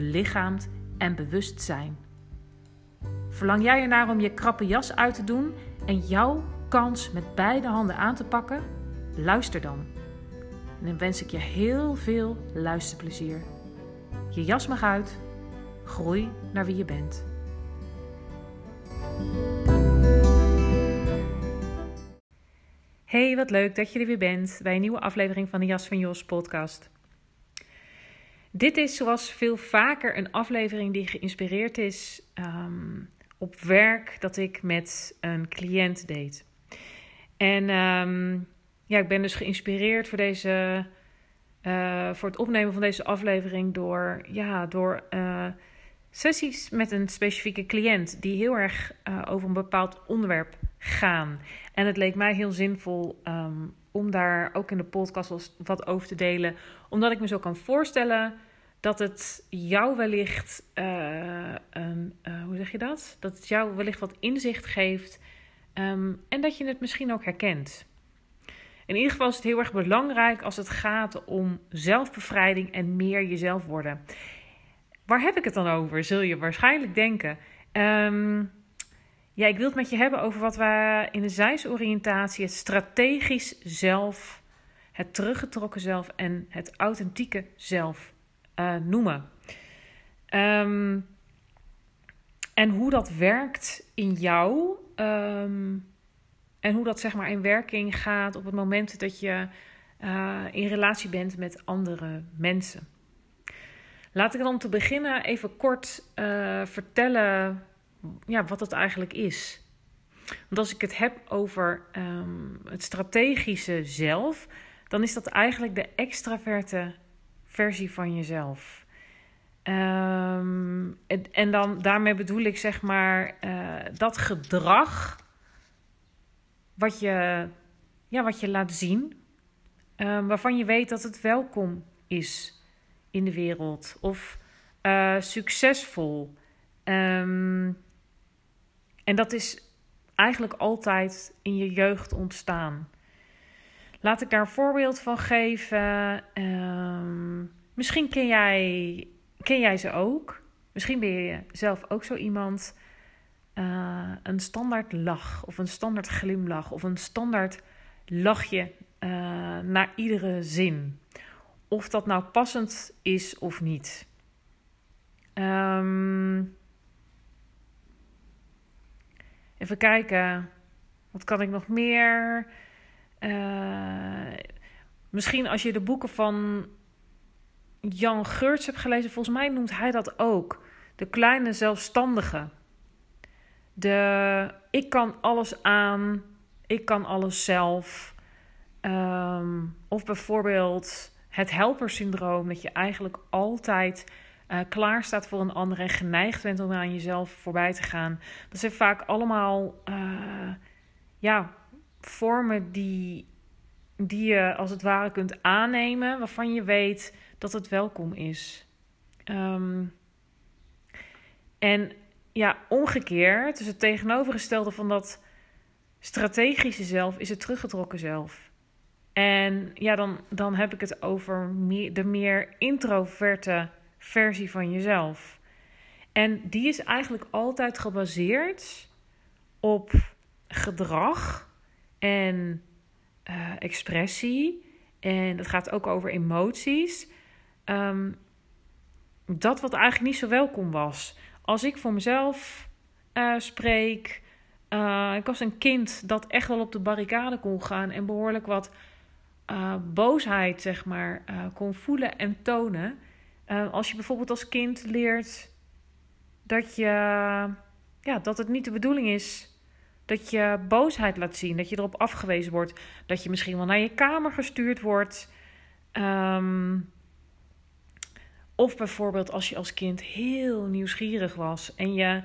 belichaamd en bewustzijn. Verlang jij ernaar om je krappe jas uit te doen en jouw kans met beide handen aan te pakken? Luister dan. En dan wens ik je heel veel luisterplezier. Je jas mag uit. Groei naar wie je bent. Hey, wat leuk dat je er weer bent bij een nieuwe aflevering van de Jas van Jos podcast. Dit is zoals veel vaker een aflevering die geïnspireerd is ehm, op werk dat ik met een cliënt deed. En um, ja, ik ben dus geïnspireerd voor, deze, uh, voor het opnemen van deze aflevering door, ja, door uh, sessies met een specifieke cliënt die heel erg uh, over een bepaald onderwerp gaan. En het leek mij heel zinvol um, om daar ook in de podcast wat over te delen, omdat ik me zo kan voorstellen dat het jou wellicht, uh, een, uh, hoe zeg je dat? Dat het jou wellicht wat inzicht geeft um, en dat je het misschien ook herkent. In ieder geval is het heel erg belangrijk als het gaat om zelfbevrijding en meer jezelf worden. Waar heb ik het dan over? Zul je waarschijnlijk denken. Um, ja, ik wil het met je hebben over wat we in de zijsoriëntatie het strategisch zelf, het teruggetrokken zelf en het authentieke zelf uh, noemen. Um, en hoe dat werkt in jou. Um, en hoe dat zeg maar in werking gaat op het moment dat je uh, in relatie bent met andere mensen. Laat ik dan om te beginnen even kort uh, vertellen ja, wat het eigenlijk is. Want als ik het heb over um, het strategische zelf, dan is dat eigenlijk de extraverte versie van jezelf. Um, en, dan daarmee bedoel ik zeg maar uh, dat gedrag wat je, ja, wat je laat zien, um, waarvan je weet dat het welkom is in de wereld of uh, succesvol. Um, en dat is eigenlijk altijd in je jeugd ontstaan. Laat ik daar een voorbeeld van geven. Um, misschien ken jij, ken jij ze ook. Misschien ben je zelf ook zo iemand. Uh, een standaard lach of een standaard glimlach of een standaard lachje uh, naar iedere zin. Of dat nou passend is of niet. Um, even kijken. Wat kan ik nog meer? Uh, misschien als je de boeken van Jan Geurts hebt gelezen, volgens mij noemt hij dat ook. De kleine zelfstandige. De ik kan alles aan, ik kan alles zelf. Um, of bijvoorbeeld het helpersyndroom, dat je eigenlijk altijd uh, klaar staat voor een ander en geneigd bent om aan jezelf voorbij te gaan. Dat zijn vaak allemaal uh, ja, vormen die, die je als het ware kunt aannemen, waarvan je weet dat het welkom is. Um, en ja, omgekeerd, dus het tegenovergestelde van dat strategische zelf is het teruggetrokken zelf. En ja, dan, dan heb ik het over de meer introverte versie van jezelf. En die is eigenlijk altijd gebaseerd op gedrag en uh, expressie. En het gaat ook over emoties. Um, dat wat eigenlijk niet zo welkom was. Als ik voor mezelf uh, spreek, uh, ik was een kind dat echt wel op de barricade kon gaan en behoorlijk wat boosheid, zeg maar, kon voelen en tonen. als je bijvoorbeeld als kind leert dat, je, ja, dat het niet de bedoeling is dat je boosheid laat zien, dat je erop afgewezen wordt, dat je misschien wel naar je kamer gestuurd wordt. Um, of bijvoorbeeld als je als kind heel nieuwsgierig was en je,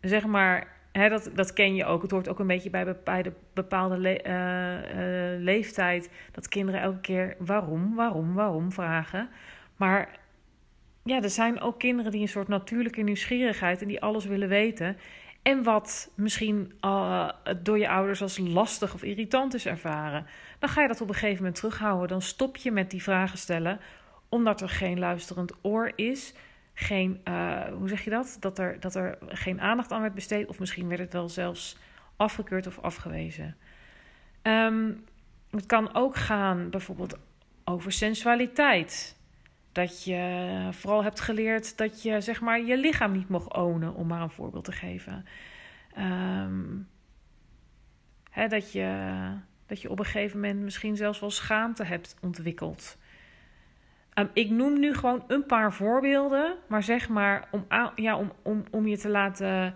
zeg maar, hè, dat, dat ken je ook. Het hoort ook een beetje bij, bij bepaalde le uh, uh, leeftijd dat kinderen elke keer waarom, waarom, waarom vragen. Maar ja, er zijn ook kinderen die een soort natuurlijke nieuwsgierigheid en die alles willen weten. En wat misschien uh, door je ouders als lastig of irritant is ervaren. Dan ga je dat op een gegeven moment terughouden. Dan stop je met die vragen stellen omdat er geen luisterend oor is. Geen, uh, hoe zeg je dat? Dat er, dat er geen aandacht aan werd besteed. Of misschien werd het wel zelfs afgekeurd of afgewezen. Um, het kan ook gaan bijvoorbeeld over sensualiteit. Dat je vooral hebt geleerd dat je zeg maar je lichaam niet mocht ownen, om maar een voorbeeld te geven. Um, hè, dat, je, dat je op een gegeven moment misschien zelfs wel schaamte hebt ontwikkeld. Um, ik noem nu gewoon een paar voorbeelden, maar zeg maar om, ja, om, om, om je te laten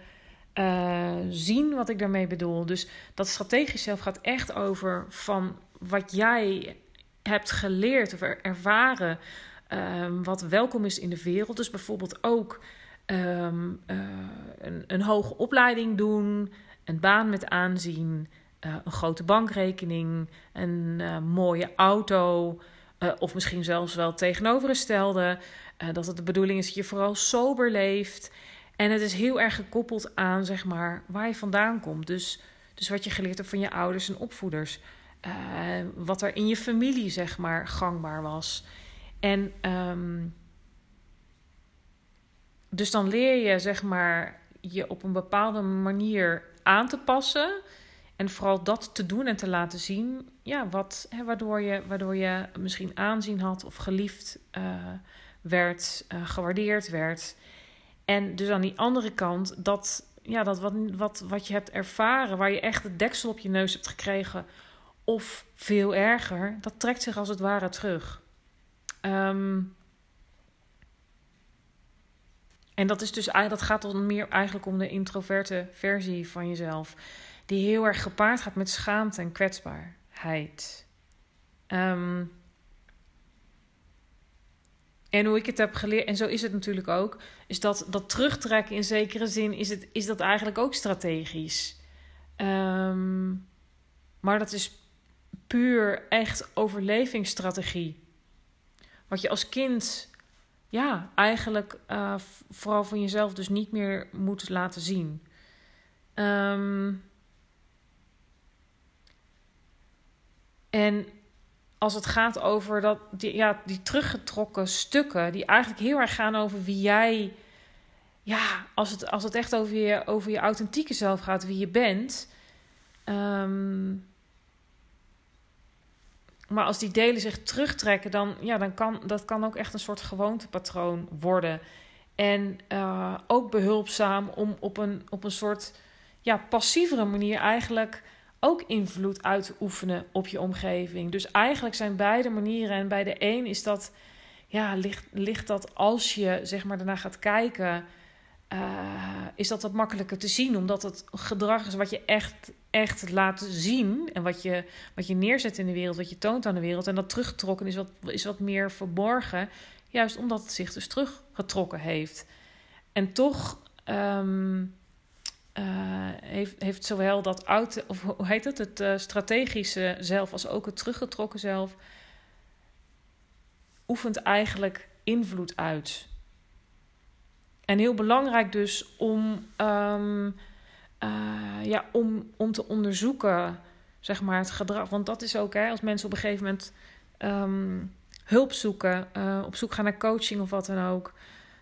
uh, zien wat ik daarmee bedoel. Dus dat strategisch zelf gaat echt over van wat jij hebt geleerd of ervaren, um, wat welkom is in de wereld. Dus bijvoorbeeld ook um, uh, een, een hoge opleiding doen, een baan met aanzien, uh, een grote bankrekening, een mooie auto. Of misschien zelfs wel tegenovergestelde. Dat het de bedoeling is dat je vooral sober leeft. En het is heel erg gekoppeld aan zeg maar, waar je vandaan komt. Dus, dus wat je geleerd hebt van je ouders en opvoeders. Wat er in je familie zeg maar, gangbaar was. En um, dus dan leer je zeg maar, je op een bepaalde manier aan te passen. En vooral dat te doen en te laten zien, ja, wat, hè, waardoor, je, waardoor je misschien aanzien had of geliefd uh, werd, uh, gewaardeerd werd. En dus aan die andere kant, dat, ja, dat wat, wat, wat je hebt ervaren, waar je echt het deksel op je neus hebt gekregen, of veel erger, dat trekt zich als het ware terug. Um, en dat is dus dat gaat dan meer eigenlijk om de introverte versie van jezelf die heel erg gepaard gaat met schaamte en kwetsbaarheid. Um, en hoe ik het heb geleerd, en zo is het natuurlijk ook, is dat dat terugtrekken in zekere zin, is, het, is dat eigenlijk ook strategisch. Um, maar dat is puur echt overlevingsstrategie. Wat je als kind, ja, eigenlijk uh, vooral van jezelf dus niet meer moet laten zien. Um, En als het gaat over dat, die, ja, die teruggetrokken stukken, die eigenlijk heel erg gaan over wie jij, ja, als het, als het echt over je, over je authentieke zelf gaat, wie je bent. Um, maar als die delen zich terugtrekken, dan, ja, dan kan dat kan ook echt een soort gewoontepatroon worden. En uh, ook behulpzaam om op een, op een soort ja, passievere manier eigenlijk ook invloed uit te oefenen op je omgeving. Dus eigenlijk zijn beide manieren. En bij de een is dat, ja, ligt, ligt dat als je zeg maar daarna gaat kijken, uh, is dat wat makkelijker te zien. Omdat het gedrag is wat je echt, echt laat zien. En wat je, wat je neerzet in de wereld, wat je toont aan de wereld. En dat teruggetrokken is wat, is wat meer verborgen. Juist omdat het zich dus teruggetrokken heeft. En toch. Um, uh, heeft, heeft zowel dat oude, of hoe heet het, het uh, strategische zelf als ook het teruggetrokken zelf, oefent eigenlijk invloed uit. En heel belangrijk dus om, um, uh, ja, om, om te onderzoeken, zeg maar, het gedrag. Want dat is ook, hè, als mensen op een gegeven moment um, hulp zoeken, op zoek gaan naar coaching of wat dan ook.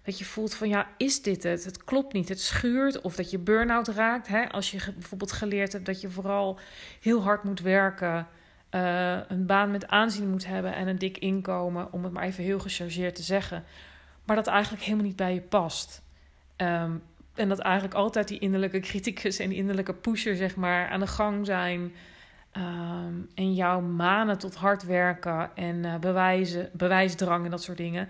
Dat je voelt van ja, is dit het? Het klopt niet. Het schuurt. Of dat je burn-out raakt. Hè? Als je bijvoorbeeld geleerd hebt dat je vooral heel hard moet werken. Uh, een baan met aanzien moet hebben en een dik inkomen. Om het maar even heel gechargeerd te zeggen. Maar dat eigenlijk helemaal niet bij je past. Ehm, en dat eigenlijk altijd die innerlijke criticus en innerlijke pusher, zeg maar, aan de gang zijn. Ehm, en jouw manen tot hard werken en uh, bewijzen, bewijsdrang en dat soort dingen.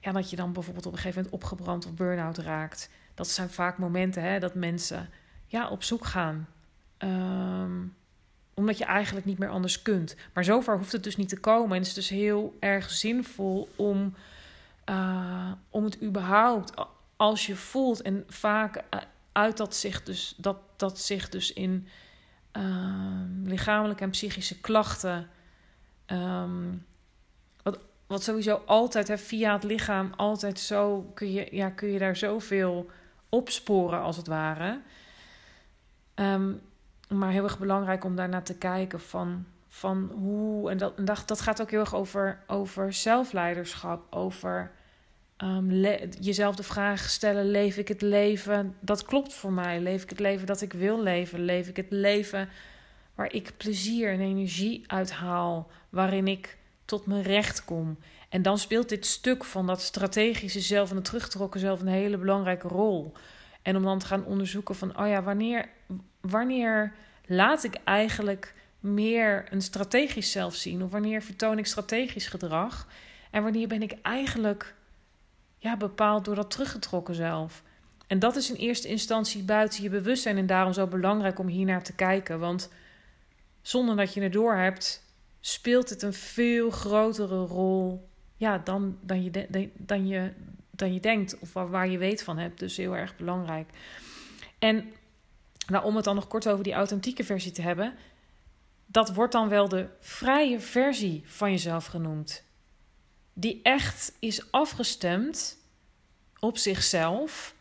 Ja, dat je dan bijvoorbeeld op een gegeven moment opgebrand of burn-out raakt. Dat zijn vaak momenten hè, dat mensen ja, op zoek gaan. Um, omdat je eigenlijk niet meer anders kunt. Maar zover hoeft het dus niet te komen. En het is dus heel erg zinvol om, uh, om het überhaupt, als je voelt, en vaak uit dat zich dus, dat, dat zich dus in uh, lichamelijke en psychische klachten. Um, wat, wat sowieso altijd hè, via het lichaam, altijd zo kun je, ja, kun je daar zoveel opsporen als het ware. Um, maar heel erg belangrijk om daarnaar te kijken van, van hoe. En dat, dat, dat gaat ook heel erg over, over zelfleiderschap, over um, jezelf de vraag stellen: leef ik het leven dat klopt voor mij? Leef ik het leven dat ik wil leven? Leef ik het leven waar ik plezier en energie uit haal, waarin ik tot mijn recht kom? En dan speelt dit stuk van dat strategische zelf en het teruggetrokken zelf een hele belangrijke rol. En om dan te gaan onderzoeken van, oh ja, wanneer, wanneer laat ik eigenlijk meer een strategisch zelf zien? Of wanneer vertoon ik strategisch gedrag? En wanneer ben ik eigenlijk ja, bepaald door dat teruggetrokken zelf? En dat is in eerste instantie buiten je bewustzijn en daarom zo belangrijk om hier naar te kijken. Want zonder dat je het door hebt, speelt het een veel grotere rol ja, dan, dan, je, dan, je, dan je denkt of waar, waar je weet van hebt. Dus heel erg belangrijk. En nou, om het dan nog kort over die authentieke versie te hebben. Dat wordt dan wel de vrije versie van jezelf genoemd. Die echt is afgestemd op zichzelf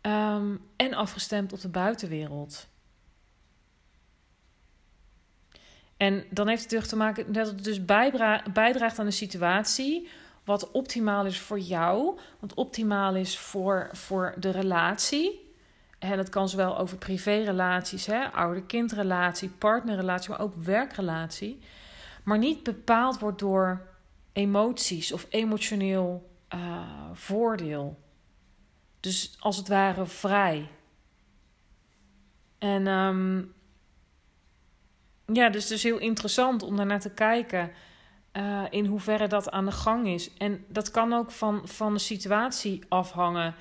ehm, en afgestemd op de buitenwereld. En dan heeft het terug te maken dat het dus bijdraagt aan de situatie wat optimaal is voor jou, wat optimaal is voor, voor de relatie. En dat kan zowel over privérelaties, ouder-kindrelatie, partnerrelatie, maar ook werkrelatie. Maar niet bepaald wordt door emoties of emotioneel uh, voordeel. Dus als het ware vrij. En um, ja, dus het is heel interessant om daarnaar te kijken. Uh, in hoeverre dat aan de gang is. En dat kan ook van, van de situatie afhangen.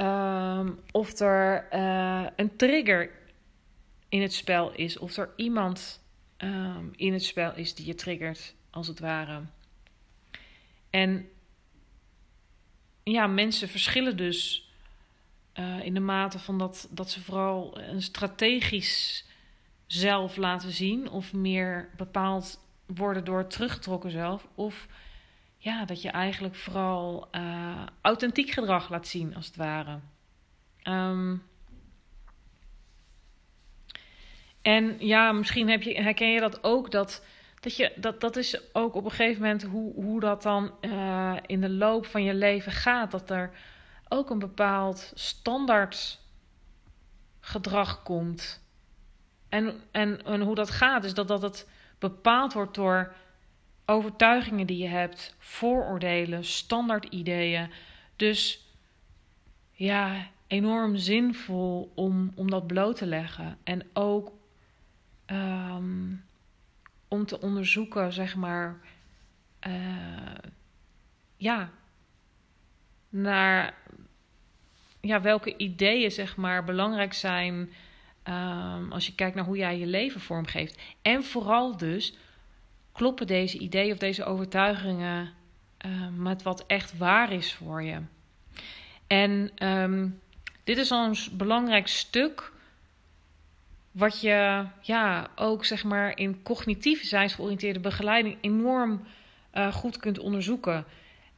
Um, of er uh, een trigger in het spel is. Of er iemand um, in het spel is die je triggert, als het ware. En ja, mensen verschillen dus uh, in de mate van dat, dat ze vooral een strategisch zelf laten zien. Of meer bepaald worden door teruggetrokken zelf. Of ja, dat je eigenlijk vooral uh, authentiek gedrag laat zien, als het ware. Um, en ja, misschien heb je, herken je dat ook, dat, dat, je, dat, dat is ook op een gegeven moment hoe, hoe dat dan uh, in de loop van je leven gaat. Dat er ook een bepaald standaard gedrag komt. En, en, en hoe dat gaat, is dat, dat het bepaald wordt door overtuigingen die je hebt, vooroordelen, standaard ideeën. Dus ja, enorm zinvol om, om dat bloot te leggen. En ook um, om te onderzoeken, zeg maar, uh, ja, naar ja, welke ideeën, zeg maar, belangrijk zijn. Um, als je kijkt naar hoe jij je leven vormgeeft. En vooral dus kloppen deze ideeën of deze overtuigingen uh, met wat echt waar is voor je. En um, dit is een belangrijk stuk. Wat je ja, ook zeg maar in cognitieve zijnsgeoriënteerde begeleiding enorm uh, goed kunt onderzoeken.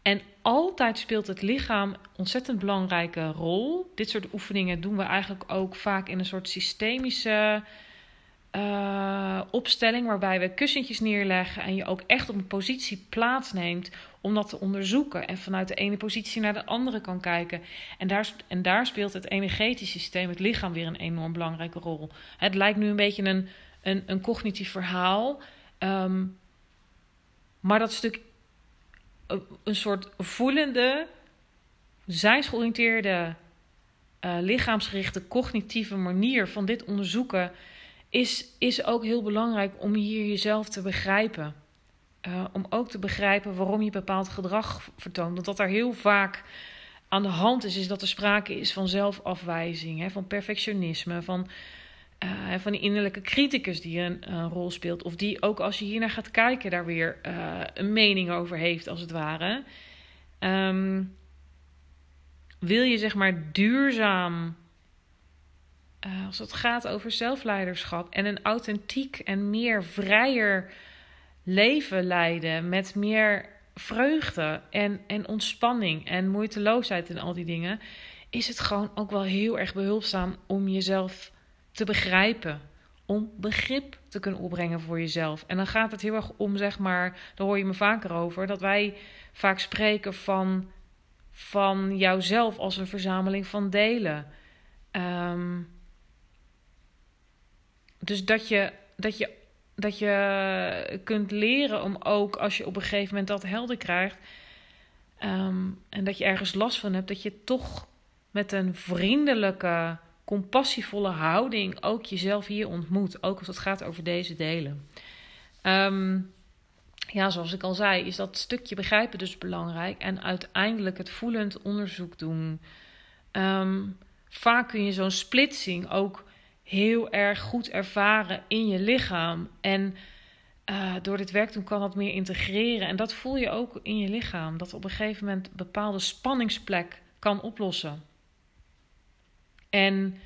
En altijd speelt het lichaam ontzettend belangrijke rol. Dit soort oefeningen doen we eigenlijk ook vaak in een soort systemische uh, opstelling waarbij we kussentjes neerleggen en je ook echt op een positie plaatsneemt om dat te onderzoeken en vanuit de ene positie naar de andere kan kijken. En daar, en daar speelt het energetische systeem, het lichaam, weer een enorm belangrijke rol. Het lijkt nu een beetje een, een, een cognitief verhaal, um, maar dat stuk een soort voelende zijnsgeoriënteerde, uh, lichaamsgerichte, cognitieve manier van dit onderzoeken is, is ook heel belangrijk om hier jezelf te begrijpen. Uh, om ook te begrijpen waarom je bepaald gedrag vertoont. Want dat er heel vaak aan de hand is, is dat er sprake is van zelfafwijzing, hè, van perfectionisme, van, uh, van die innerlijke criticus die een, rol speelt. Of die ook als je hiernaar gaat kijken, daar weer uh, een mening over heeft, als het ware. Um, wil je zeg maar duurzaam, uh, als het gaat over zelfleiderschap en een authentiek en meer vrijer leven leiden met meer vreugde en, en ontspanning en moeiteloosheid en al die dingen, is het gewoon ook wel heel erg behulpzaam om jezelf te begrijpen. Om begrip te kunnen opbrengen voor jezelf. En dan gaat het heel erg om, zeg maar, daar hoor je me vaker over, dat wij vaak spreken van, van jouzelf als een verzameling van delen. Um, dus dat je, dat je dat je kunt leren om ook als je op een gegeven moment dat helder krijgt. Ehm, en dat je ergens last van hebt, dat je toch met een vriendelijke, compassievolle houding ook jezelf hier ontmoet. Ook als het gaat over deze delen. Ehm, ja, zoals ik al zei, is dat stukje begrijpen dus belangrijk. En uiteindelijk het voelend onderzoek doen. Ehm, vaak kun je zo'n splitsing ook heel erg goed ervaren in je lichaam. En uh, door dit werk doen kan dat meer integreren. En dat voel je ook in je lichaam. Dat op een gegeven moment een bepaalde spanningsplek kan oplossen. En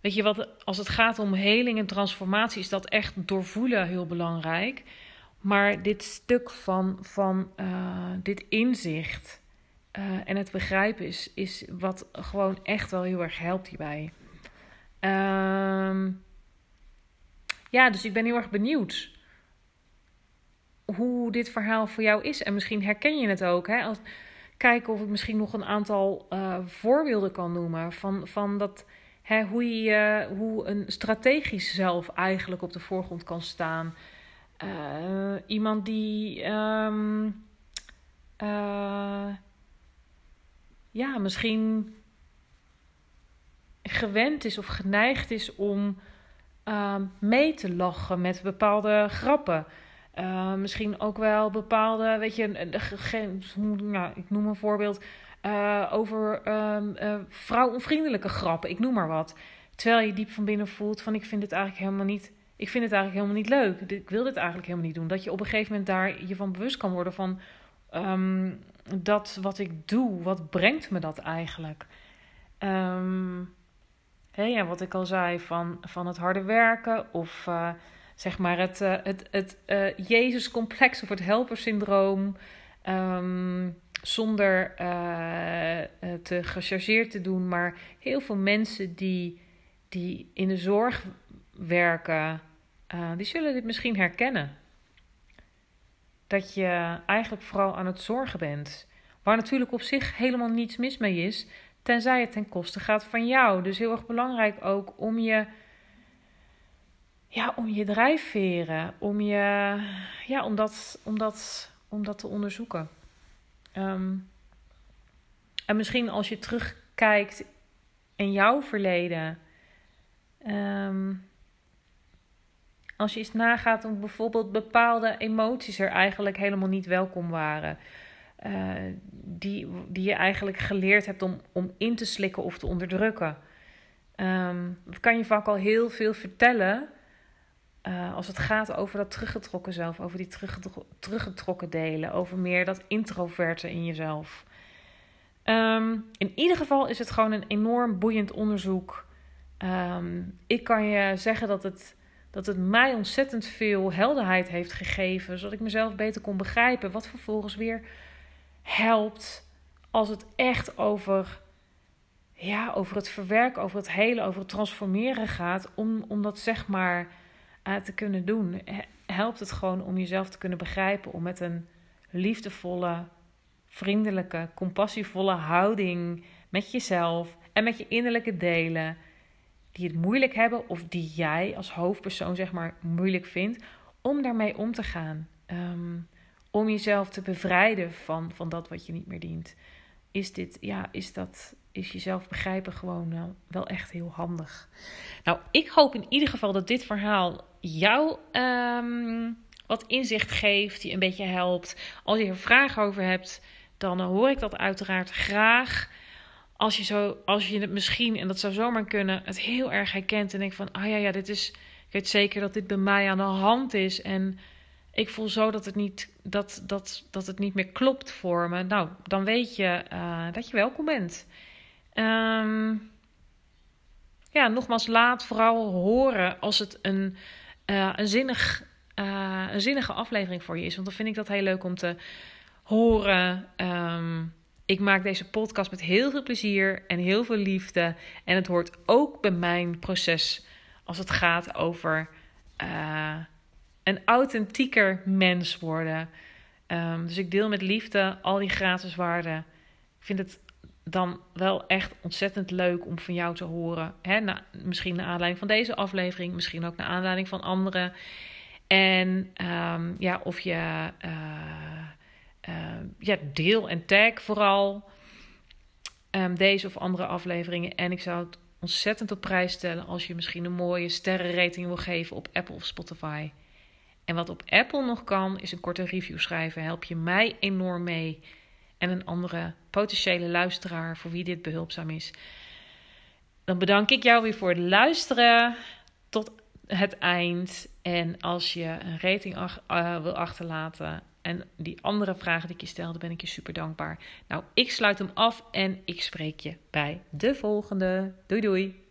weet je wat, als het gaat om heling en transformatie, is dat echt doorvoelen heel belangrijk. Maar dit stuk van, van uh, dit inzicht uh, en het begrijpen is, is wat gewoon echt wel heel erg helpt hierbij. Um, ja, dus ik ben heel erg benieuwd hoe dit verhaal voor jou is. En misschien herken je het ook. Hè? Als, kijken of ik misschien nog een aantal uh, voorbeelden kan noemen van, van dat, hoe, je, hoe een strategisch zelf eigenlijk op de voorgrond kan staan. Uh, iemand die um, uh, ja, misschien gewend is of geneigd is om uh, mee te lachen met bepaalde grappen. Uh, misschien ook wel bepaalde, weet je, nou, ik noem een voorbeeld uh, over uh, vrouwonvriendelijke grappen, ik noem maar wat. Terwijl je diep van binnen voelt van ik vind het eigenlijk helemaal niet, ik vind het eigenlijk helemaal niet leuk. Ik wil dit eigenlijk helemaal niet doen. Dat je op een gegeven moment daar je van bewust kan worden van dat wat ik doe, wat brengt me dat eigenlijk? Um, ja, wat ik al zei, van, van het harde werken of uh, zeg maar het, uh, het, het uh, Jezus-complex of het helpersyndroom. Um, zonder te gechargeerd te doen, maar heel veel mensen die, die in de zorg werken, die zullen dit misschien herkennen. Dat je eigenlijk vooral aan het zorgen bent. Waar natuurlijk op zich helemaal niets mis mee is. Tenzij het ten koste gaat van jou. Dus heel erg belangrijk ook om je, ja, om je drijfveren, om, je, ja, om, dat, om, dat, om dat te onderzoeken. Um, en misschien als je terugkijkt in jouw verleden. Um, als je eens nagaat om bijvoorbeeld bepaalde emoties er eigenlijk helemaal niet welkom waren. Uh, die, die je eigenlijk geleerd hebt om, om in te slikken of te onderdrukken. Um, dat kan je vaak al heel veel vertellen uh, als het gaat over dat teruggetrokken zelf, over die teruggetrokken delen, over meer dat introverte in jezelf. Um, in ieder geval is het gewoon een enorm boeiend onderzoek. Um, ik kan je zeggen dat het, dat het mij ontzettend veel helderheid heeft gegeven, zodat ik mezelf beter kon begrijpen, wat vervolgens weer helpt als het echt over, ja, over het verwerken, over het hele, over het transformeren gaat, om, om dat zeg maar uh, te kunnen doen. Helpt het gewoon om jezelf te kunnen begrijpen, om met een liefdevolle, vriendelijke, compassievolle houding met jezelf en met je innerlijke delen, die het moeilijk hebben of die jij als hoofdpersoon zeg maar moeilijk vindt, om daarmee om te gaan. Um, om jezelf te bevrijden van, van dat wat je niet meer dient. is dit, ja, is dat, is jezelf begrijpen gewoon wel, wel echt heel handig. Nou, ik hoop in ieder geval dat dit verhaal jou um, wat inzicht geeft, je een beetje helpt. Als je er vragen over hebt, dan hoor ik dat uiteraard graag. Als je, zo, als je het misschien, en dat zou zomaar kunnen, het heel erg herkent en denkt van, ah ja, ja, dit is, ik weet zeker dat dit bij mij aan de hand is en ik voel zo dat het niet, dat, dat, dat het niet meer klopt voor me. Nou, dan weet je uh, dat je welkom bent. Um, ja, nogmaals, laat vooral horen als het een, uh, een, zinnig, uh, een zinnige aflevering voor je is. Want dan vind ik dat heel leuk om te horen. Um, ik maak deze podcast met heel veel plezier en heel veel liefde. En het hoort ook bij mijn proces als het gaat over een authentieker mens worden. Um, dus ik deel met liefde al die gratis waarden. Ik vind het dan wel echt ontzettend leuk om van jou te horen. Hè? Misschien naar aanleiding van deze aflevering, misschien ook naar aanleiding van andere. En um, ja, of je uh, uh, ja, deel en tag vooral um, deze of andere afleveringen. En ik zou het ontzettend op prijs stellen als je misschien een mooie sterrenrating wil geven op Apple of Spotify. En wat op Apple nog kan, is een korte review schrijven. Help je mij enorm mee en een andere potentiële luisteraar voor wie dit behulpzaam is. Dan bedank ik jou weer voor het luisteren tot het eind. En als je een rating uh, wil achterlaten en die andere vragen die ik je stelde, ben ik je super dankbaar. Nou, ik sluit hem af en ik spreek je bij de volgende. Doei doei!